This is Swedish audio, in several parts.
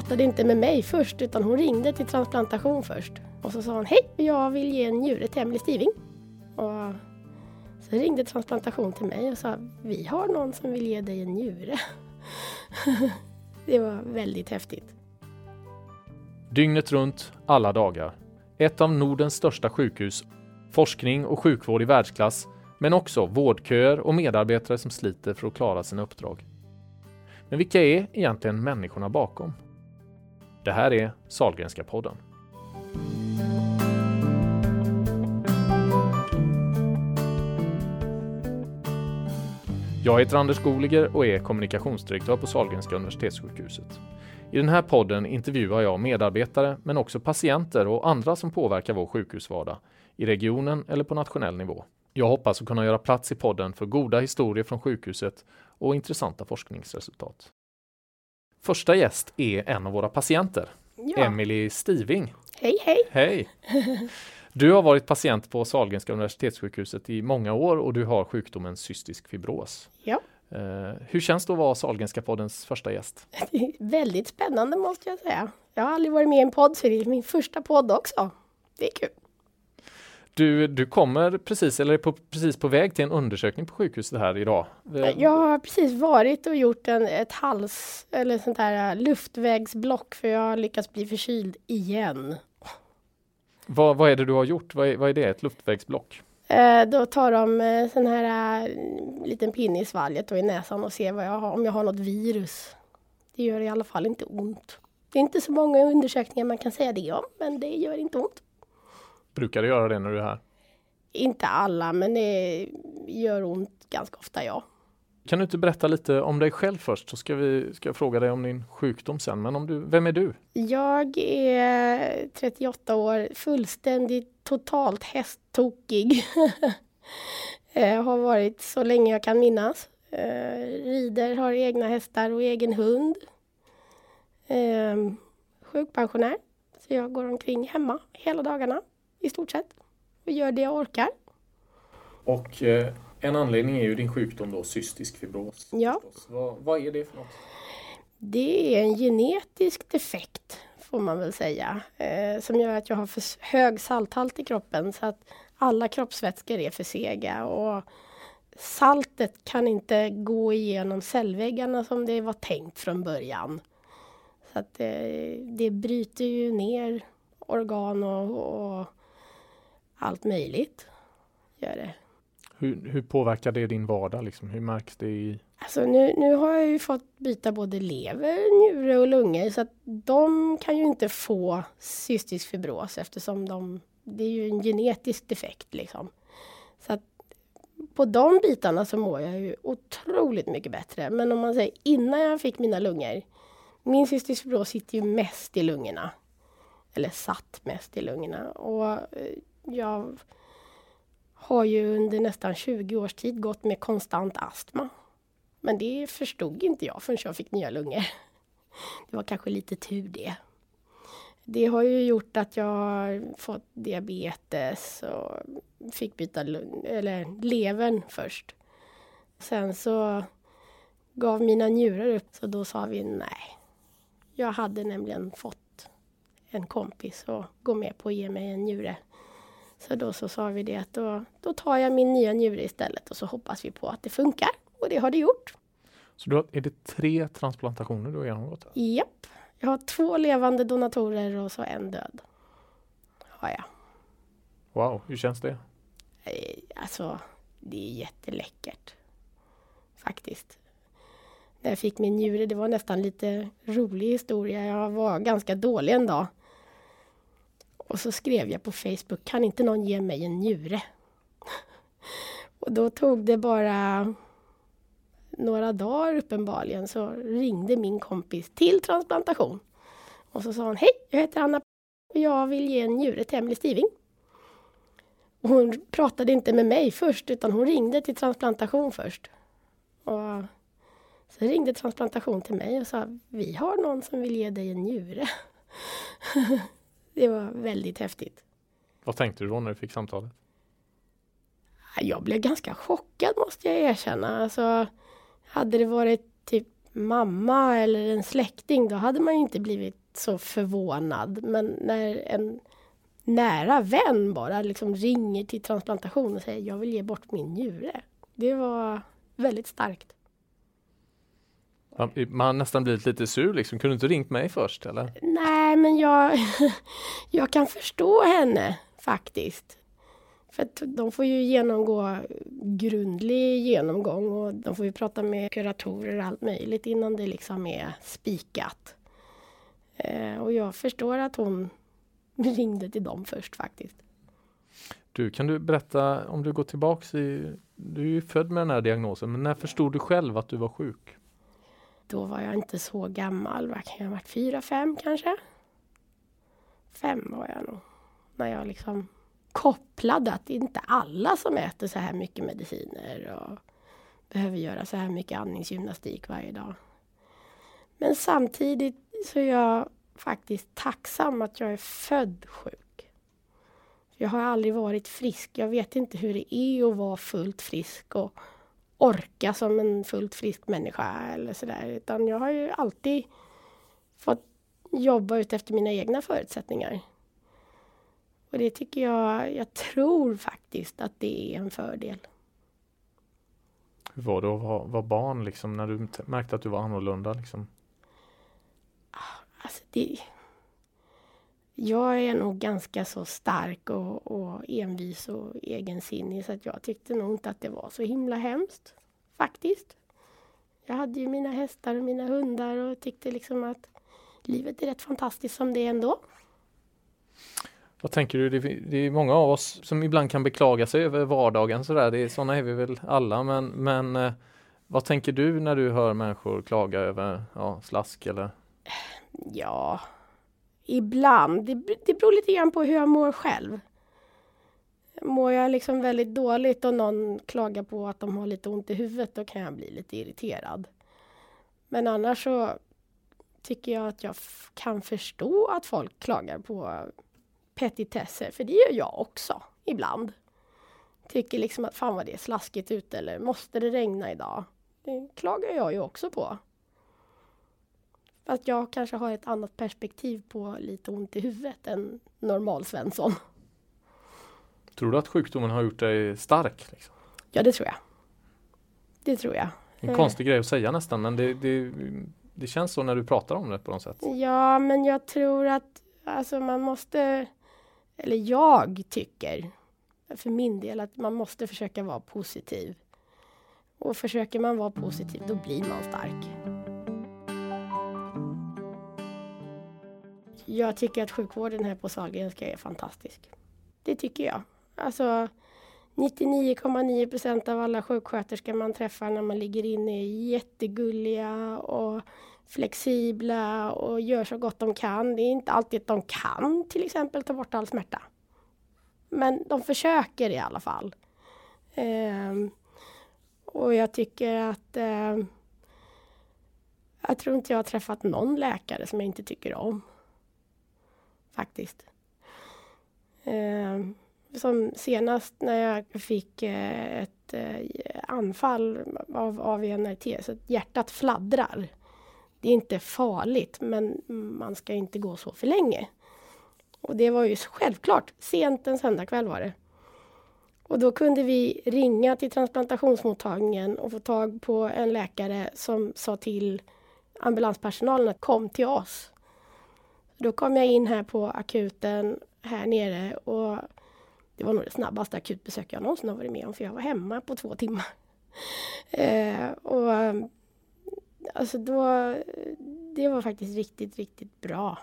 pratade inte med mig först utan hon ringde till transplantation först. Och så sa hon hej, jag vill ge en njure till Emelie Stiving. Och så ringde transplantation till mig och sa vi har någon som vill ge dig en njure. det var väldigt häftigt. Dygnet runt, alla dagar. Ett av Nordens största sjukhus. Forskning och sjukvård i världsklass, men också vårdköer och medarbetare som sliter för att klara sina uppdrag. Men vilka är egentligen människorna bakom? Det här är Salgrenska podden. Jag heter Anders Goliger och är kommunikationsdirektör på Sahlgrenska universitetssjukhuset. I den här podden intervjuar jag medarbetare men också patienter och andra som påverkar vår sjukhusvardag i regionen eller på nationell nivå. Jag hoppas att kunna göra plats i podden för goda historier från sjukhuset och intressanta forskningsresultat. Första gäst är en av våra patienter, ja. Emily Stiving. Hej hej! Hej! Du har varit patient på Sahlgrenska universitetssjukhuset i många år och du har sjukdomen cystisk fibros. Ja. Uh, hur känns det att vara Sahlgrenska poddens första gäst? väldigt spännande måste jag säga. Jag har aldrig varit med i en podd så det är min första podd också. Det är kul. Du, du kommer precis, eller är på, precis på väg till en undersökning på sjukhuset här idag. Jag har precis varit och gjort en, ett hals eller sånt här luftvägsblock för jag har lyckats bli förkyld igen. Vad, vad är det du har gjort? Vad är, vad är det? Ett luftvägsblock? Eh, då tar de eh, sån här liten pinne i svalget och i näsan och ser vad jag har, om jag har något virus. Det gör i alla fall inte ont. Det är inte så många undersökningar man kan säga det om, men det gör inte ont. Brukar det göra det när du är här? Inte alla, men det gör ont ganska ofta, ja. Kan du inte berätta lite om dig själv först så ska vi ska jag fråga dig om din sjukdom sen. Men om du, vem är du? Jag är 38 år, fullständigt totalt hästtokig. jag har varit så länge jag kan minnas. Eh, rider, har egna hästar och egen hund. Eh, sjukpensionär, så jag går omkring hemma hela dagarna i stort sett och gör det jag orkar. Och eh, en anledning är ju din sjukdom då, cystisk fibros. Ja. Vad, vad är det för något? Det är en genetisk defekt får man väl säga, eh, som gör att jag har för hög salthalt i kroppen så att alla kroppsvätskor är för sega och saltet kan inte gå igenom cellväggarna som det var tänkt från början. Så att det, det bryter ju ner organ och, och allt möjligt. Gör det. Hur, hur påverkar det din vardag? Liksom? Hur märks det i... Alltså nu, nu har jag ju fått byta både lever, njure och lungor så att de kan ju inte få cystisk fibros eftersom de, det är ju en genetisk defekt. Liksom. Så att på de bitarna så mår jag ju otroligt mycket bättre. Men om man säger innan jag fick mina lungor, min cystisk fibros sitter ju mest i lungorna. Eller satt mest i lungorna. Och eh, jag har ju under nästan 20 års tid gått med konstant astma. Men det förstod inte jag förrän jag fick nya lungor. Det var kanske lite tur det. Det har ju gjort att jag har fått diabetes och fick byta eller levern först. Sen så gav mina njurar upp, så då sa vi nej. Jag hade nämligen fått en kompis att gå med på att ge mig en njure. Så då så sa vi det att då, då tar jag min nya njure istället och så hoppas vi på att det funkar. Och det har det gjort. Så då är det tre transplantationer du har genomgått? Japp. Jag har två levande donatorer och så en död. Har jag. Wow, hur känns det? Eh, alltså, det är jätteläckert. Faktiskt. När jag fick min njure, det var nästan lite rolig historia. Jag var ganska dålig en dag. Och så skrev jag på Facebook, kan inte någon ge mig en njure? och då tog det bara några dagar uppenbarligen så ringde min kompis till transplantation. Och så sa hon, hej, jag heter Anna och jag vill ge en njure till Emelie Stiving. Och hon pratade inte med mig först utan hon ringde till transplantation först. Och så ringde transplantation till mig och sa, vi har någon som vill ge dig en njure. Det var väldigt häftigt. Vad tänkte du då när du fick samtalet? Jag blev ganska chockad måste jag erkänna. Alltså, hade det varit typ mamma eller en släkting, då hade man inte blivit så förvånad. Men när en nära vän bara liksom ringer till transplantation och säger jag vill ge bort min njure. Det var väldigt starkt. Man har nästan blivit lite sur liksom. Kunde du inte ringt mig först eller? Nej, men jag, jag kan förstå henne faktiskt. För de får ju genomgå grundlig genomgång och de får ju prata med kuratorer och allt möjligt innan det liksom är spikat. Eh, och jag förstår att hon ringde till dem först faktiskt. Du, kan du berätta om du går tillbaks i, du är ju född med den här diagnosen, men när förstod du själv att du var sjuk? Då var jag inte så gammal, vad kan jag ha varit, fyra, fem kanske? Fem var jag nog. När jag liksom kopplade att det är inte alla som äter så här mycket mediciner och behöver göra så här mycket andningsgymnastik varje dag. Men samtidigt så är jag faktiskt tacksam att jag är född sjuk. Jag har aldrig varit frisk. Jag vet inte hur det är att vara fullt frisk och orka som en fullt frisk människa eller sådär. Utan jag har ju alltid fått jobba ut efter mina egna förutsättningar. Och det tycker jag, jag tror faktiskt att det är en fördel. Hur var det att vara, vara barn liksom när du märkte att du var annorlunda? Liksom? Alltså det, jag är nog ganska så stark och, och envis och egensinnig så att jag tyckte nog inte att det var så himla hemskt. Faktiskt. Jag hade ju mina hästar och mina hundar och tyckte liksom att livet är rätt fantastiskt som det är ändå. Vad tänker du? Det är många av oss som ibland kan beklaga sig över vardagen sådär. Det är, sådana är vi väl alla men, men eh, vad tänker du när du hör människor klaga över ja, slask eller? Ja, ibland. Det, det beror lite grann på hur jag mår själv. Mår jag liksom väldigt dåligt och någon klagar på att de har lite ont i huvudet, då kan jag bli lite irriterad. Men annars så tycker jag att jag kan förstå att folk klagar på petitesser, för det gör jag också ibland. Tycker liksom att fan vad det är slaskigt ute eller måste det regna idag? Det klagar jag ju också på. Fast jag kanske har ett annat perspektiv på lite ont i huvudet än normal Svensson. Tror du att sjukdomen har gjort dig stark? Liksom? Ja, det tror jag. Det tror jag. En konstig grej att säga nästan, men det, det, det känns så när du pratar om det på något sätt. Ja, men jag tror att alltså, man måste, eller jag tycker för min del att man måste försöka vara positiv. Och försöker man vara positiv, då blir man stark. Jag tycker att sjukvården här på Sahlgrenska är fantastisk. Det tycker jag. Alltså 99,9 procent av alla sjuksköterskor man träffar när man ligger inne är jättegulliga och flexibla och gör så gott de kan. Det är inte alltid att de kan till exempel ta bort all smärta. Men de försöker i alla fall. Eh, och jag tycker att eh, jag tror inte jag har träffat någon läkare som jag inte tycker om faktiskt. Eh, som senast när jag fick eh, ett eh, anfall av AVNRT, så att hjärtat fladdrar. Det är inte farligt, men man ska inte gå så för länge. Och det var ju självklart, sent en söndagkväll var det. Och då kunde vi ringa till transplantationsmottagningen och få tag på en läkare som sa till ambulanspersonalen att kom till oss. Då kom jag in här på akuten här nere och det var nog det snabbaste akutbesök jag någonsin har varit med om för jag var hemma på två timmar. Eh, och alltså då, det var faktiskt riktigt, riktigt bra.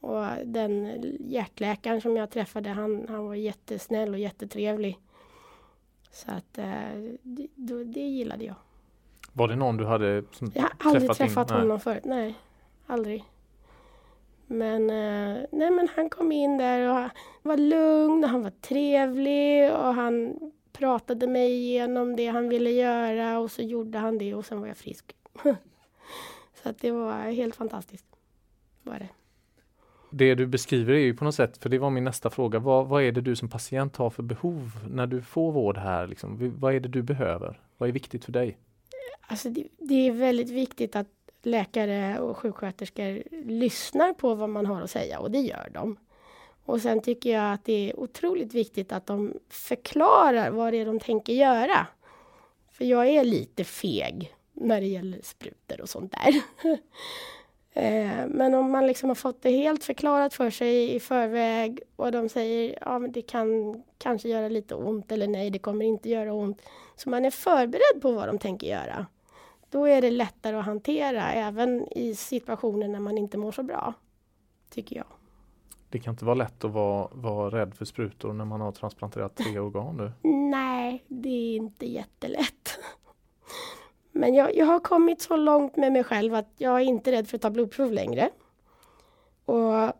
Och den hjärtläkaren som jag träffade, han, han var jättesnäll och jättetrevlig. Så att eh, det, då, det gillade jag. Var det någon du hade som Jag har aldrig träffat, honom förut, nej. Aldrig. Men, eh, nej, men han kom in där och var lugn och han var trevlig och han pratade mig igenom det han ville göra och så gjorde han det och sen var jag frisk. så att det var helt fantastiskt. Var det. det du beskriver är ju på något sätt, för det var min nästa fråga, vad, vad är det du som patient har för behov när du får vård här? Liksom? Vad är det du behöver? Vad är viktigt för dig? Alltså det, det är väldigt viktigt att läkare och sjuksköterskor lyssnar på vad man har att säga och det gör de. Och sen tycker jag att det är otroligt viktigt att de förklarar vad det är de tänker göra. För jag är lite feg när det gäller sprutor och sånt där. Eh, men om man liksom har fått det helt förklarat för sig i förväg och de säger ja men det kan kanske göra lite ont eller nej det kommer inte göra ont. Så man är förberedd på vad de tänker göra. Då är det lättare att hantera även i situationer när man inte mår så bra. Tycker jag. Det kan inte vara lätt att vara, vara rädd för sprutor när man har transplanterat tre organ nu? Nej, det är inte jättelätt. Men jag, jag har kommit så långt med mig själv att jag är inte rädd för att ta blodprov längre. Och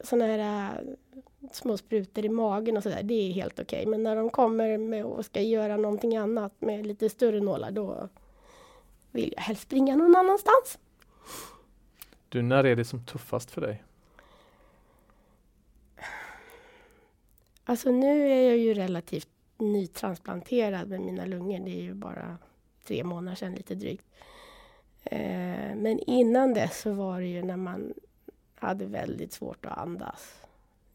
sådana här äh, små sprutor i magen och sådär, det är helt okej. Okay. Men när de kommer med och ska göra någonting annat med lite större nålar, då vill jag helst springa någon annanstans. Du, när är det som tuffast för dig? Alltså nu är jag ju relativt nytransplanterad med mina lungor. Det är ju bara tre månader sedan lite drygt. Eh, men innan dess så var det ju när man hade väldigt svårt att andas.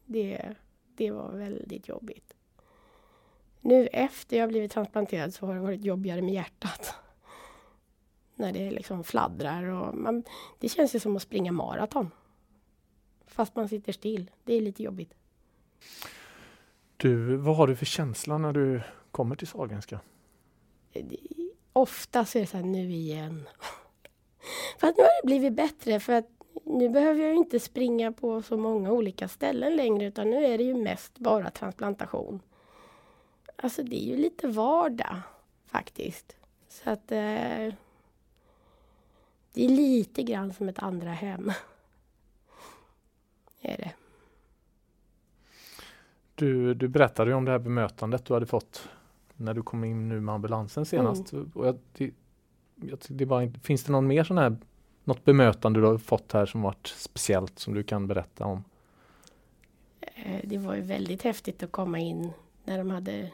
Det, det var väldigt jobbigt. Nu efter jag blivit transplanterad så har det varit jobbigare med hjärtat. När det liksom fladdrar och man, det känns ju som att springa maraton. Fast man sitter still. Det är lite jobbigt. Du, vad har du för känsla när du kommer till Sahlgrenska? Oftast är det så här, nu igen. för att nu har det blivit bättre för att nu behöver jag inte springa på så många olika ställen längre utan nu är det ju mest bara transplantation. Alltså det är ju lite vardag faktiskt. Så att eh, det är lite grann som ett andra hem. är det. Du, du berättade ju om det här bemötandet du hade fått när du kom in nu med ambulansen senast. Mm. Och jag, det, jag, det var, finns det någon mer sån här, något bemötande du har fått här som varit speciellt som du kan berätta om? Eh, det var ju väldigt häftigt att komma in när de hade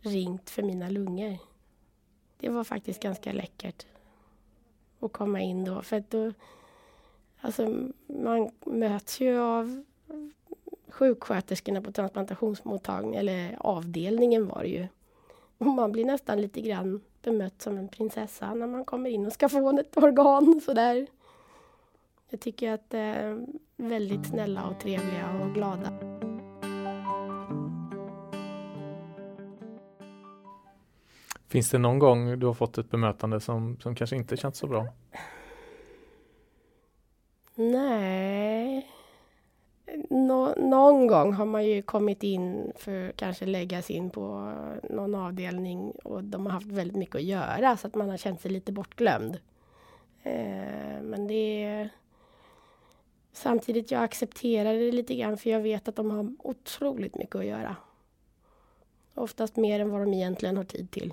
ringt för mina lungor. Det var faktiskt ganska läckert att komma in då. För att då, alltså man möts ju av sjuksköterskorna på transplantationsmottagningen, eller avdelningen var det ju. Och man blir nästan lite grann bemött som en prinsessa när man kommer in och ska få ett organ sådär. Jag tycker att de är väldigt snälla och trevliga och glada. Finns det någon gång du har fått ett bemötande som, som kanske inte känts så bra? Nej, Nå någon gång har man ju kommit in för att kanske läggas in på någon avdelning och de har haft väldigt mycket att göra så att man har känt sig lite bortglömd. Eh, men det är Samtidigt jag accepterar det lite grann för jag vet att de har otroligt mycket att göra. Oftast mer än vad de egentligen har tid till.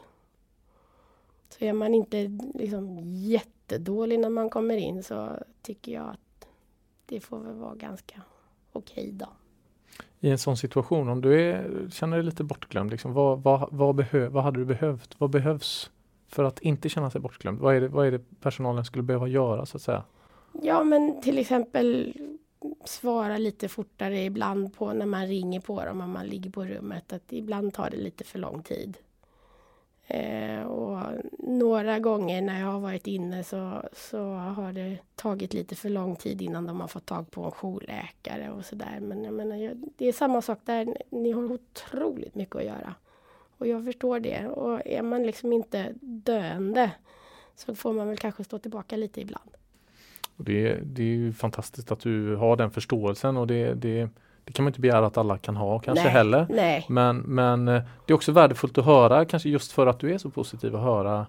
Så är man inte liksom jättedålig när man kommer in så tycker jag att det får väl vara ganska okej då. I en sån situation, om du är, känner dig lite bortglömd, liksom, vad, vad, vad, behö, vad hade du behövt? Vad behövs för att inte känna sig bortglömd? Vad är, det, vad är det personalen skulle behöva göra så att säga? Ja men till exempel svara lite fortare ibland på när man ringer på dem om man ligger på rummet. Att ibland tar det lite för lång tid. Eh, och några gånger när jag har varit inne så, så har det tagit lite för lång tid innan de har fått tag på en jourläkare och sådär. Men jag menar, det är samma sak där. Ni har otroligt mycket att göra. Och jag förstår det. Och är man liksom inte döende så får man väl kanske stå tillbaka lite ibland. Det, det är ju fantastiskt att du har den förståelsen och det, det det kan man inte begära att alla kan ha kanske nej, heller. Nej. Men, men eh, det är också värdefullt att höra, kanske just för att du är så positiv, att höra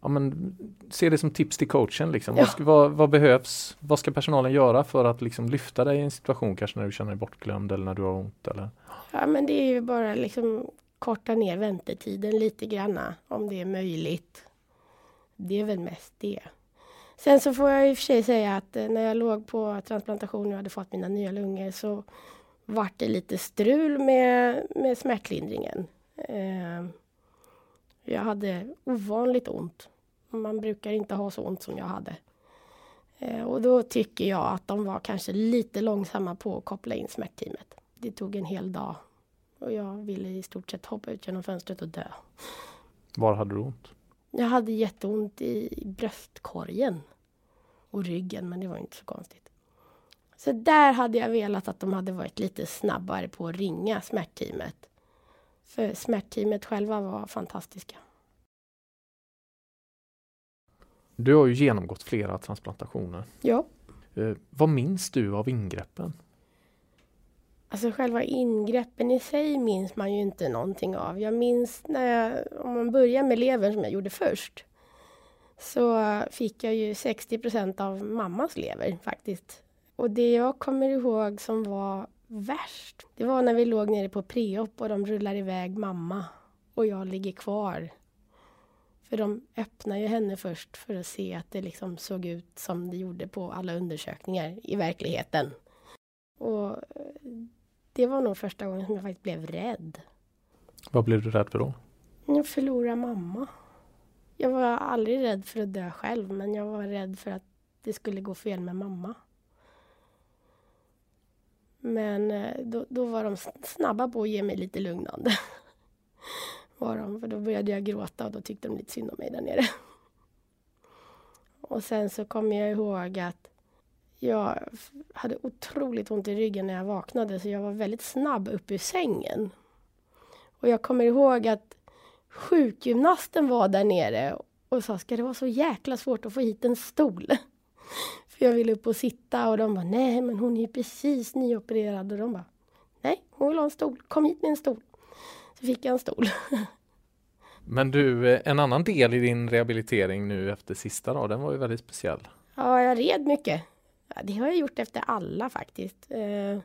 ja, men, Se det som tips till coachen. Liksom. Ja. Vad, ska, vad, vad, behövs? Vad ska personalen göra för att liksom, lyfta dig i en situation kanske när du känner dig bortglömd eller när du har ont? Eller? Ja men det är ju bara liksom korta ner väntetiden lite granna om det är möjligt. Det är väl mest det. Sen så får jag i och för sig säga att eh, när jag låg på transplantation och hade fått mina nya lungor så vart det lite strul med, med smärtlindringen. Eh, jag hade ovanligt ont Man brukar inte ha så ont som jag hade. Eh, och då tycker jag att de var kanske lite långsamma på att koppla in smärtteamet. Det tog en hel dag och jag ville i stort sett hoppa ut genom fönstret och dö. Var hade du ont? Jag hade jätteont i bröstkorgen och ryggen, men det var inte så konstigt. Så där hade jag velat att de hade varit lite snabbare på att ringa smärtteamet. För smärtteamet själva var fantastiska. Du har ju genomgått flera transplantationer. Ja. Eh, vad minns du av ingreppen? Alltså själva ingreppen i sig minns man ju inte någonting av. Jag minns när jag, om man börjar med levern som jag gjorde först, så fick jag ju 60% av mammas lever faktiskt. Och det jag kommer ihåg som var värst, det var när vi låg nere på preop och de rullar iväg mamma och jag ligger kvar. För de öppnar ju henne först för att se att det liksom såg ut som det gjorde på alla undersökningar i verkligheten. Och eh, det var nog första gången som jag faktiskt blev rädd. Vad blev du rädd för då? Jag förlorade mamma. Jag var aldrig rädd för att dö själv, men jag var rädd för att det skulle gå fel med mamma. Men eh, då, då var de snabba på att ge mig lite lugnande. Var de, för då började jag gråta och då tyckte de lite synd om mig där nere. Och sen så kommer jag ihåg att jag hade otroligt ont i ryggen när jag vaknade så jag var väldigt snabb upp ur sängen. Och jag kommer ihåg att sjukgymnasten var där nere och sa, ska det vara så jäkla svårt att få hit en stol? För jag ville upp och sitta och de bara, nej men hon är ju precis nyopererad och de bara, nej hon vill ha en stol, kom hit med en stol. Så fick jag en stol. Men du, en annan del i din rehabilitering nu efter sista då, den var ju väldigt speciell. Ja, jag red mycket. Det har jag gjort efter alla faktiskt. Eh,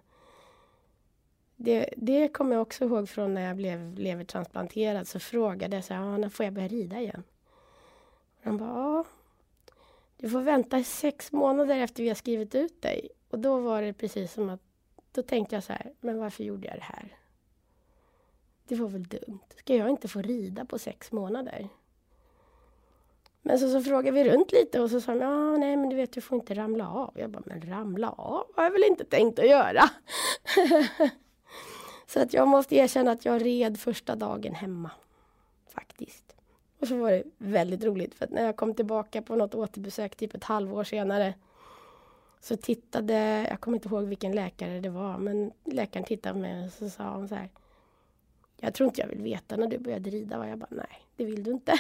det, det kommer jag också ihåg från när jag blev levertransplanterad så frågade jag så här, ah, när får jag börja rida igen? Och de bara, ja, du får vänta sex månader efter vi har skrivit ut dig. Och då var det precis som att, då tänkte jag så här, men varför gjorde jag det här? Det var väl dumt. Ska jag inte få rida på sex månader? Men så, så frågade vi runt lite och så sa de, ja nej men du vet du får inte ramla av. Jag bara, men ramla av har jag väl inte tänkt att göra. så att jag måste erkänna att jag red första dagen hemma. Faktiskt. Och så var det väldigt roligt för att när jag kom tillbaka på något återbesök typ ett halvår senare så tittade, jag kommer inte ihåg vilken läkare det var, men läkaren tittade på mig och så sa hon så här. Jag tror inte jag vill veta när du började rida. Och jag bara, nej, det vill du inte.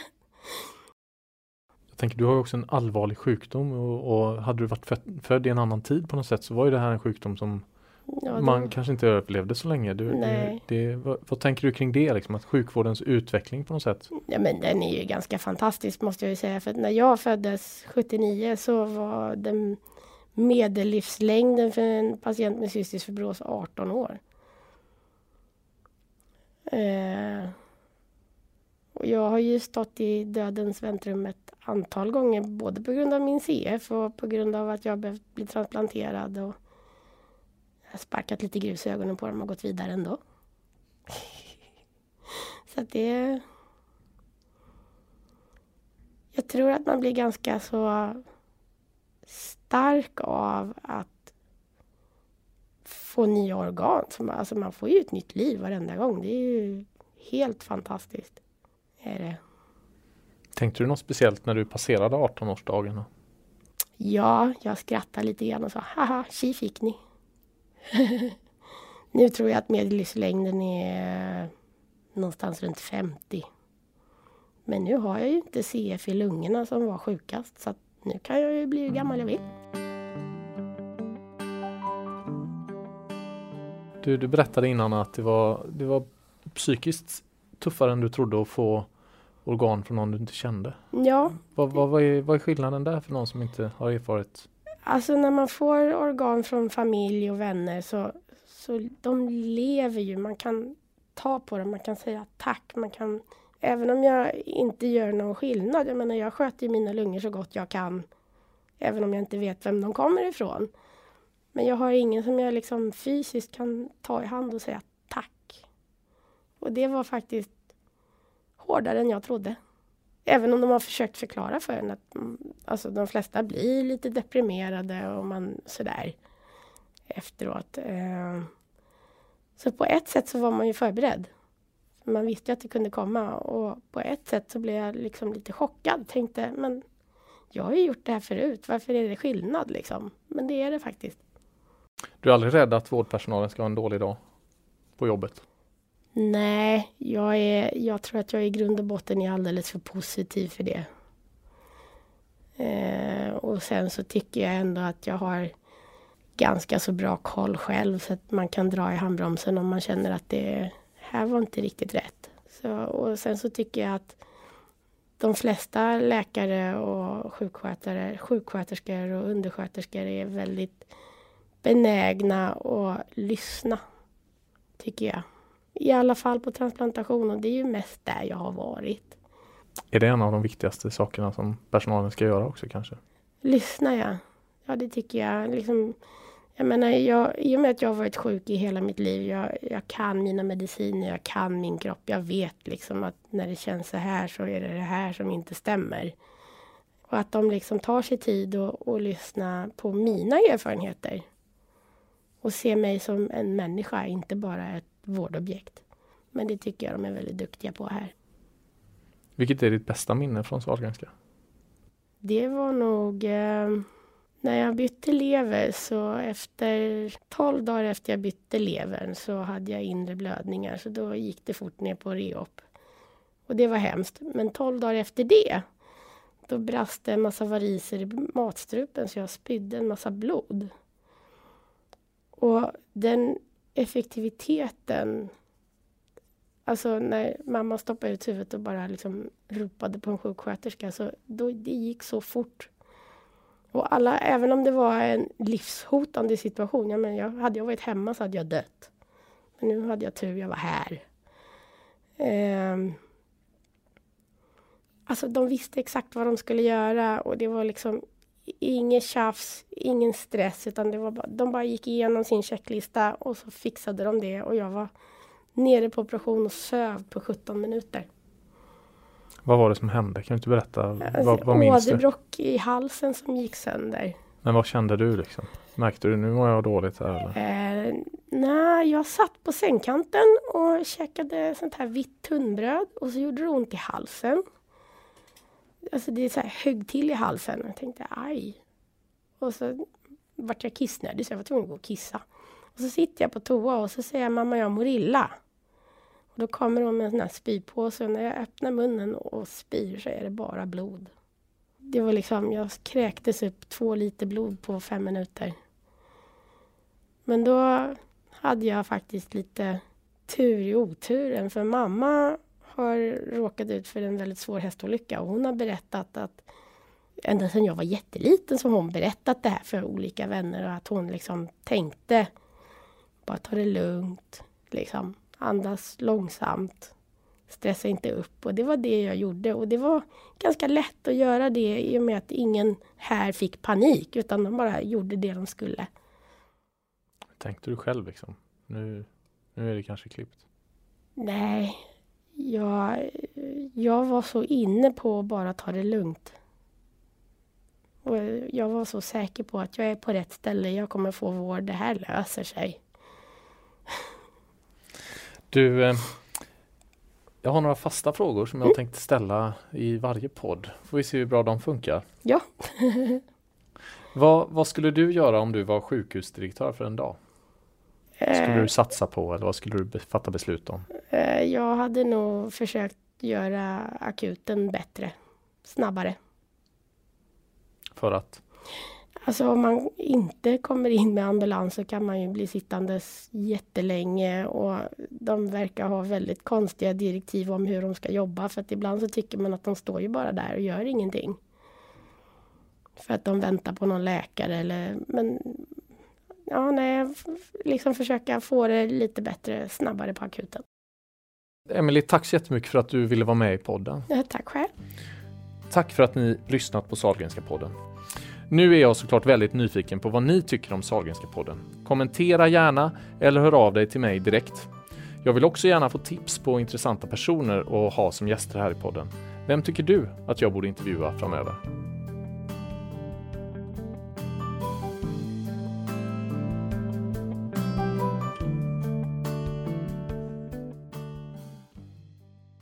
Jag tänker, du har också en allvarlig sjukdom och, och hade du varit född, i en annan tid på något sätt så var ju det här en sjukdom som ja, man det... kanske inte överlevde så länge. Du, Nej. Det, det, vad, vad, tänker du kring det, liksom, att sjukvårdens utveckling på något sätt? Ja men den är ju ganska fantastisk måste jag ju säga. För när jag föddes 79 så var den medellivslängden för en patient med cystisk fibros 18 år. Eh, och jag har ju stått i dödens väntrum ett antal gånger både på grund av min CF och på grund av att jag behövt bli transplanterad. Och jag har sparkat lite grus i ögonen på dem och gått vidare ändå. Så att det... Jag tror att man blir ganska så stark av att få nya organ. Alltså man får ju ett nytt liv varenda gång. Det är ju helt fantastiskt. Är det. Tänkte du något speciellt när du passerade 18-årsdagen? Ja, jag skrattade lite grann och sa haha, tji fick ni. nu tror jag att medellivslängden är någonstans runt 50. Men nu har jag ju inte CF i lungorna som var sjukast så nu kan jag ju bli hur gammal jag vill. Du, du berättade innan att det var, det var psykiskt tuffare än du trodde att få organ från någon du inte kände. Ja. Vad, vad, vad, är, vad är skillnaden där för någon som inte har erfarit? Alltså när man får organ från familj och vänner så, så de lever ju. Man kan ta på dem, man kan säga tack. Man kan, även om jag inte gör någon skillnad. Jag menar jag sköter mina lungor så gott jag kan. Även om jag inte vet vem de kommer ifrån. Men jag har ingen som jag liksom fysiskt kan ta i hand och säga tack. Och det var faktiskt hårdare än jag trodde. Även om de har försökt förklara för en att mm, alltså, de flesta blir lite deprimerade och man sådär efteråt. Eh, så på ett sätt så var man ju förberedd. Man visste ju att det kunde komma och på ett sätt så blev jag liksom lite chockad. Tänkte, men jag har ju gjort det här förut. Varför är det skillnad liksom? Men det är det faktiskt. Du är aldrig rädd att vårdpersonalen ska ha en dålig dag på jobbet? Nej, jag, är, jag tror att jag i grund och botten är alldeles för positiv för det. Eh, och sen så tycker jag ändå att jag har ganska så bra koll själv så att man kan dra i handbromsen om man känner att det här var inte riktigt rätt. Så, och sen så tycker jag att de flesta läkare och sjukskötare, sjuksköterskor och undersköterskor är väldigt benägna att lyssna, tycker jag. I alla fall på transplantation och det är ju mest där jag har varit. Är det en av de viktigaste sakerna som personalen ska göra också kanske? Lyssna ja. Ja det tycker jag. Liksom, jag menar, jag, i och med att jag har varit sjuk i hela mitt liv. Jag, jag kan mina mediciner, jag kan min kropp. Jag vet liksom att när det känns så här så är det det här som inte stämmer. Och att de liksom tar sig tid och, och lyssna på mina erfarenheter. Och se mig som en människa, inte bara ett vårdobjekt. Men det tycker jag de är väldigt duktiga på här. Vilket är ditt bästa minne från Sahlgrenska? Det var nog eh, när jag bytte lever så efter 12 dagar efter jag bytte levern så hade jag inre blödningar så då gick det fort ner på reop. Och det var hemskt. Men 12 dagar efter det då brast det en massa variser i matstrupen så jag spydde en massa blod. Och den effektiviteten Alltså när mamma stoppade ut huvudet och bara liksom ropade på en sjuksköterska så då, det gick så fort. Och alla, även om det var en livshotande situation, ja, men jag, hade jag varit hemma så hade jag dött. Men nu hade jag tur, jag var här. Eh, alltså de visste exakt vad de skulle göra och det var liksom inget tjafs, ingen stress utan det var bara, de bara gick igenom sin checklista och så fixade de det och jag var nere på operation och söv på 17 minuter. Vad var det som hände? Kan du inte berätta? Alltså, vad, vad minns? Åderbråck i halsen som gick sönder. Men vad kände du liksom? Märkte du nu mår jag dåligt här eller? Eh, nej, jag satt på sängkanten och käkade sånt här vitt tunnbröd och så gjorde det ont i halsen. Alltså det är så här högg till i halsen. Jag tänkte aj. Och så vart jag kissnödig så jag var tvungen att gå och kissa. Och så sitter jag på toa och så säger jag mamma jag mår illa. Och då kommer hon med en sån här spypåse och när jag öppnar munnen och spyr så är det bara blod. Det var liksom, jag kräktes upp två liter blod på fem minuter. Men då hade jag faktiskt lite tur i oturen för mamma har råkat ut för en väldigt svår hästolycka. Och hon har berättat att ända sedan jag var jätteliten så har hon berättat det här för olika vänner. Och att hon liksom tänkte bara ta det lugnt, liksom. Andas långsamt, stressa inte upp. Och det var det jag gjorde. Och det var ganska lätt att göra det i och med att ingen här fick panik utan de bara gjorde det de skulle. Tänkte du själv liksom? Nu, nu är det kanske klippt? Nej, jag, jag var så inne på att bara ta det lugnt. Och jag var så säker på att jag är på rätt ställe, jag kommer få vård, det här löser sig. Du, eh, jag har några fasta frågor som jag mm. tänkte ställa i varje podd. Får vi se hur bra de funkar. Ja. vad, vad skulle du göra om du var sjukhusdirektör för en dag? Skulle du eh. satsa på eller vad skulle du fatta beslut om? Eh, jag hade nog försökt göra akuten bättre, snabbare. För att? Alltså om man inte kommer in med ambulans så kan man ju bli sittandes jättelänge och de verkar ha väldigt konstiga direktiv om hur de ska jobba för att ibland så tycker man att de står ju bara där och gör ingenting. För att de väntar på någon läkare eller men ja, nej, liksom försöka få det lite bättre snabbare på akuten. Emelie, tack så jättemycket för att du ville vara med i podden. Ja, tack själv. Tack för att ni lyssnat på Sahlgrenska podden. Nu är jag såklart väldigt nyfiken på vad ni tycker om Sahlgrenska podden. Kommentera gärna eller hör av dig till mig direkt. Jag vill också gärna få tips på intressanta personer att ha som gäster här i podden. Vem tycker du att jag borde intervjua framöver?